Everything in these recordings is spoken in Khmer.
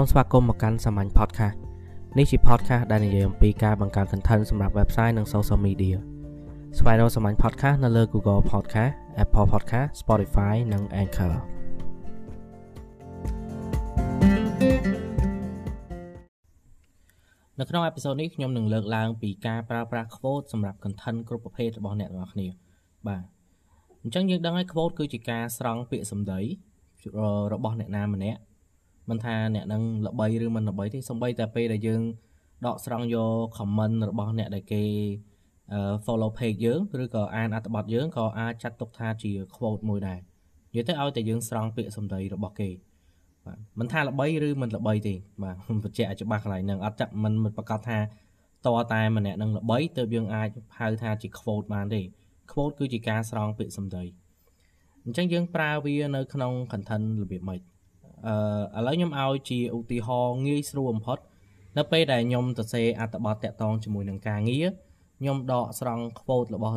សូមស្វាគមន៍មកកាន់សាមញ្ញ podcast នេះជា podcast ដែលនិយាយអំពីការបង្កើត content សម្រាប់ website និង social media ស្វែងរកសាមញ្ញ podcast នៅលើ Google Podcast Apple Podcast Spotify និង Anchor នៅក្នុងអេពីសូតនេះខ្ញុំនឹងលើកឡើងពីការប្រើប្រាស់ quote សម្រាប់ content គ្រប់ប្រភេទរបស់អ្នកទាំងអស់គ្នាបាទអញ្ចឹងយើងដឹងហើយ quote គឺជាការស្រង់ពាក្យសម្ដីរបស់អ្នកណាម្នាក់ មិនថាអ្នកនឹងល្បីឬមិនល្បីទេសំបីតែពេលដែលយើងដកស្រង់យក comment របស់អ្នកដែលគេ follow page យើងឬក៏អានអត្ថបទយើងក៏អាចចាត់ទុកថាជា quote មួយដែរនិយាយទៅឲ្យតែយើងស្រង់ពាក្យសម្ដីរបស់គេបាទមិនថាល្បីឬមិនល្បីទេបាទបញ្ជាក់ឲ្យច្បាស់កន្លែងហ្នឹងអត់ចាក់មិនប្រកាសថាតតែម្នាក់នឹងល្បីទើបយើងអាចហៅថាជា quote បានទេ quote គឺជាការស្រង់ពាក្យសម្ដីអញ្ចឹងយើងប្រើវានៅក្នុង content របៀបម៉េច អឺឥឡូវខ្ញុំឲ្យជាឧទាហរណ៍ងាយស្រួលបំផុតនៅពេលដែលខ្ញុំសរសេរអត្ថបទតាក់ទងជាមួយនឹងការងារខ្ញុំដកស្រង់ quote របស់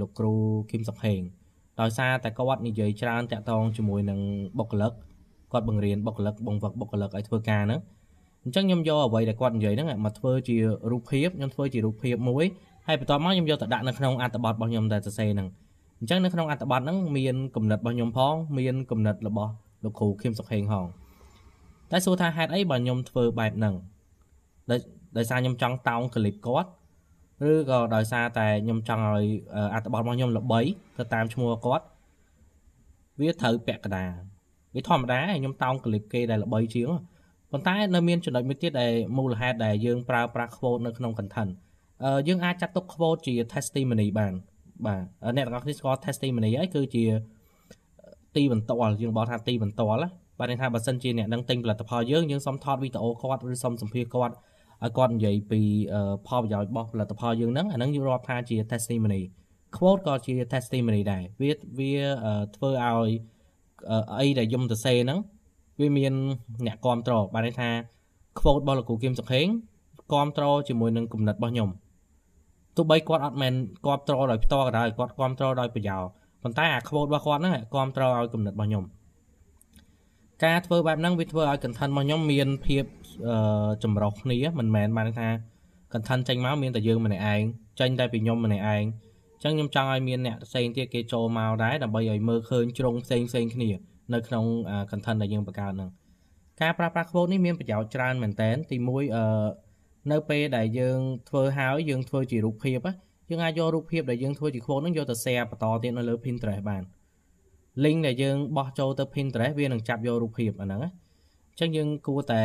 លោកគ្រូគឹមសុខហេងដោយសារតែគាត់និយាយច្រើនតាក់ទងជាមួយនឹងបុគ្គលិកគាត់បង្រៀនបុគ្គលិកបង្វឹកបុគ្គលិកឲ្យធ្វើការហ្នឹងអញ្ចឹងខ្ញុំយកអ្វីដែលគាត់និយាយហ្នឹងមកធ្វើជារូបភាពខ្ញុំធ្វើជារូបភាពមួយហើយបន្ទាប់មកខ្ញុំយកទៅដាក់នៅក្នុងអត្ថបទរបស់ខ្ញុំដែលសរសេរហ្នឹងអញ្ចឹងនៅក្នុងអត្ថបទហ្នឹងមានគំនិតរបស់ខ្ញុំផងមានគំនិតរបស់ លោកគ្រូខឹមសុខហេងហងតែសួរថាហេតុអីបើខ្ញុំធ្វើបែបហ្នឹងដោយដោយសារខ្ញុំចង់តោងក្លីបគាត់ឬក៏ដោយសារតែខ្ញុំចង់ឲ្យអត្ថបទរបស់ខ្ញុំល្បីទៅតាមឈ្មោះគាត់វាត្រូវពាក់កណ្ដាលវាធម្មតាខ្ញុំតោងក្លីបគេដែលល្បីជាងប៉ុន្តែនៅមានចំណុចមួយទៀតដែលមូលហេតុដែលយើងប្រើប្រាស់ quote នៅក្នុង content យើងអាចចាត់ទុក quote ជា testimony បានបាទអ្នកទាំងអស់គ្នាស្គាល់ testimony ហើយគឺជា ទីបន្ទាល់យើងបកថាទីបន្ទាល់បាទន័យថាបើសិនជាអ្នកនឹងទិញផលិតផលយើងយើងសុំថតវីដេអូគាត់ឬសុំសម្ភាសគាត់ឲ្យគាត់និយាយពីផលប្រយោជន៍របស់ផលិតផលយើងហ្នឹងអាហ្នឹងយើងរាប់ថាជា testimony quote ក៏ជា testimony ដែរវាវាធ្វើឲ្យអីដែលយំទៅសេហ្នឹងវាមានអ្នកគ្រប់ត្របាទន័យថា quote របស់លោកគ្រូគឹមសុខេងគ្រប់ត្រជាមួយនឹងគំនិតរបស់ខ្ញុំទោះបីគាត់អត់មែនគ្រប់ត្រដោយផ្ទាល់ក៏ដោយគាត់គ្រប់ត្រដោយប្រយោល ប៉ុន្តែអា quote របស់គាត់ហ្នឹងគ្រប់ត្រឲ្យគំនិតរបស់ខ្ញុំការធ្វើបែបហ្នឹងវាធ្វើឲ្យ content របស់ខ្ញុំមានភាពចម្រុះគ្នាមិនមែនបានថា content ចេញមកមានតែយើងម្នាក់ឯងចេញតែពីខ្ញុំម្នាក់ឯងអញ្ចឹងខ្ញុំចង់ឲ្យមានអ្នកផ្សេងទៀតគេចូលមកដែរដើម្បីឲ្យមើលឃើញជ្រុងផ្សេងផ្សេងគ្នានៅក្នុង content ដែលយើងបង្កើតហ្នឹងការប្រើប្រាស់ quote នេះមានប្រយោជន៍ច្រើនមែនតើទី1អឺនៅពេលដែលយើងធ្វើហើយយើងធ្វើជារូបភាព យើងអាចយករូបភាពដែលយើងធ្វើជា quote ហ្នឹងយកទៅ share បន្តទៀតនៅលើ Pinterest បាន link ដែលយើងបោះចូលទៅ Pinterest វានឹងចាប់យករូបភាពអាហ្នឹងណាអញ្ចឹងយើងគួរតែ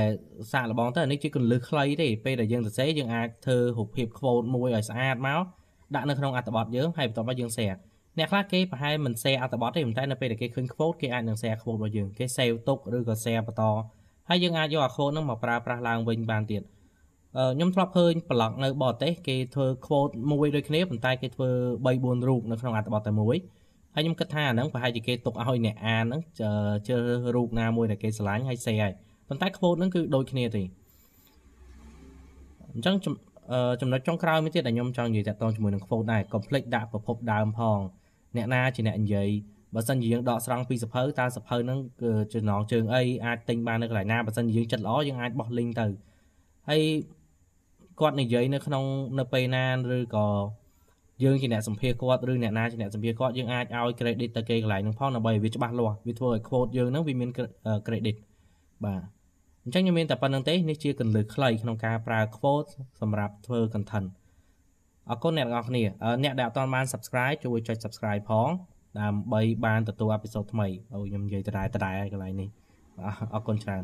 សាកល្បងទៅអានេះជាកលឹះខ្លីទេពេលដែលយើងសរសេរយើងអាចធ្វើរូបភាព quote មួយឲ្យស្អាតមកដាក់នៅក្នុងអត្ថបទយើងហើយបន្ទាប់មកយើង share អ្នកខ្លះគេប្រហែលមិន share អត្ថបទទេប៉ុន្តែនៅពេលដែលគេឃើញ quote គេអាចនឹង share quote របស់យើងគេ save ទុកឬក៏ share បន្តហើយយើងអាចយកអា quote ហ្នឹងមកប្រើប្រាស់ឡើងវិញបានទៀត ខ្ញុំធ្លាប់ឃើញប្លុកនៅបរទេសគេធ្វើ quote មួយដូចគ្នាប៉ុន្តែគេធ្វើ3 4រូបនៅក្នុងអត្ថបទតែមួយហើយខ្ញុំគិតថាអាហ្នឹងប្រហែលជាគេទុកឲ្យអ្នកអានហ្នឹងជើរូបណាមួយដែលគេស្រឡាញ់ហើយ share ហើយប៉ុន្តែ quote ហ្នឹងគឺដូចគ្នាទេអញ្ចឹងចំណុចចុងក្រោយមួយទៀតដែលខ្ញុំចង់និយាយតាក់ទងជាមួយនឹង quote ដែរ complete ដាក់ប្រភពដើមផងអ្នកណាជាអ្នកនិយាយបើសិនជាយើងដកស្រង់ពីសភៅតើសភៅហ្នឹងគឺចំណងជើងអីអាចទិញបាននៅកន្លែងណាបើសិនជាយើងចិត្តល្អយើងអាចបោះ link ទៅហើយ គាត់និយាយនៅក្នុងនៅពេលណាឬក៏យើងជាអ្នកសម្ភារគាត់ឬអ្នកណាជាអ្នកសម្ភារគាត់យើងអាចឲ្យ credit ទៅគេកន្លែងហ្នឹងផងដើម្បីឲ្យវាច្បាស់លាស់វាធ្វើឲ្យ quote យើងហ្នឹងវាមាន credit បាទអញ្ចឹងខ្ញុំមានតែប៉ុណ្្នឹងទេនេះជាកន្លឹះខ្លីក្នុងការប្រើ quote សម្រាប់ធ្វើ content អរគុណអ្នកទាំងអស់គ្នាអ្នកដែលអត់ទាន់បាន subscribe ជួយចុច subscribe ផងដើម្បីបានទទួលអេពីសូតថ្មីអូខ្ញុំនិយាយដដែលដដែលកន្លែងនេះអរគុណច្រើន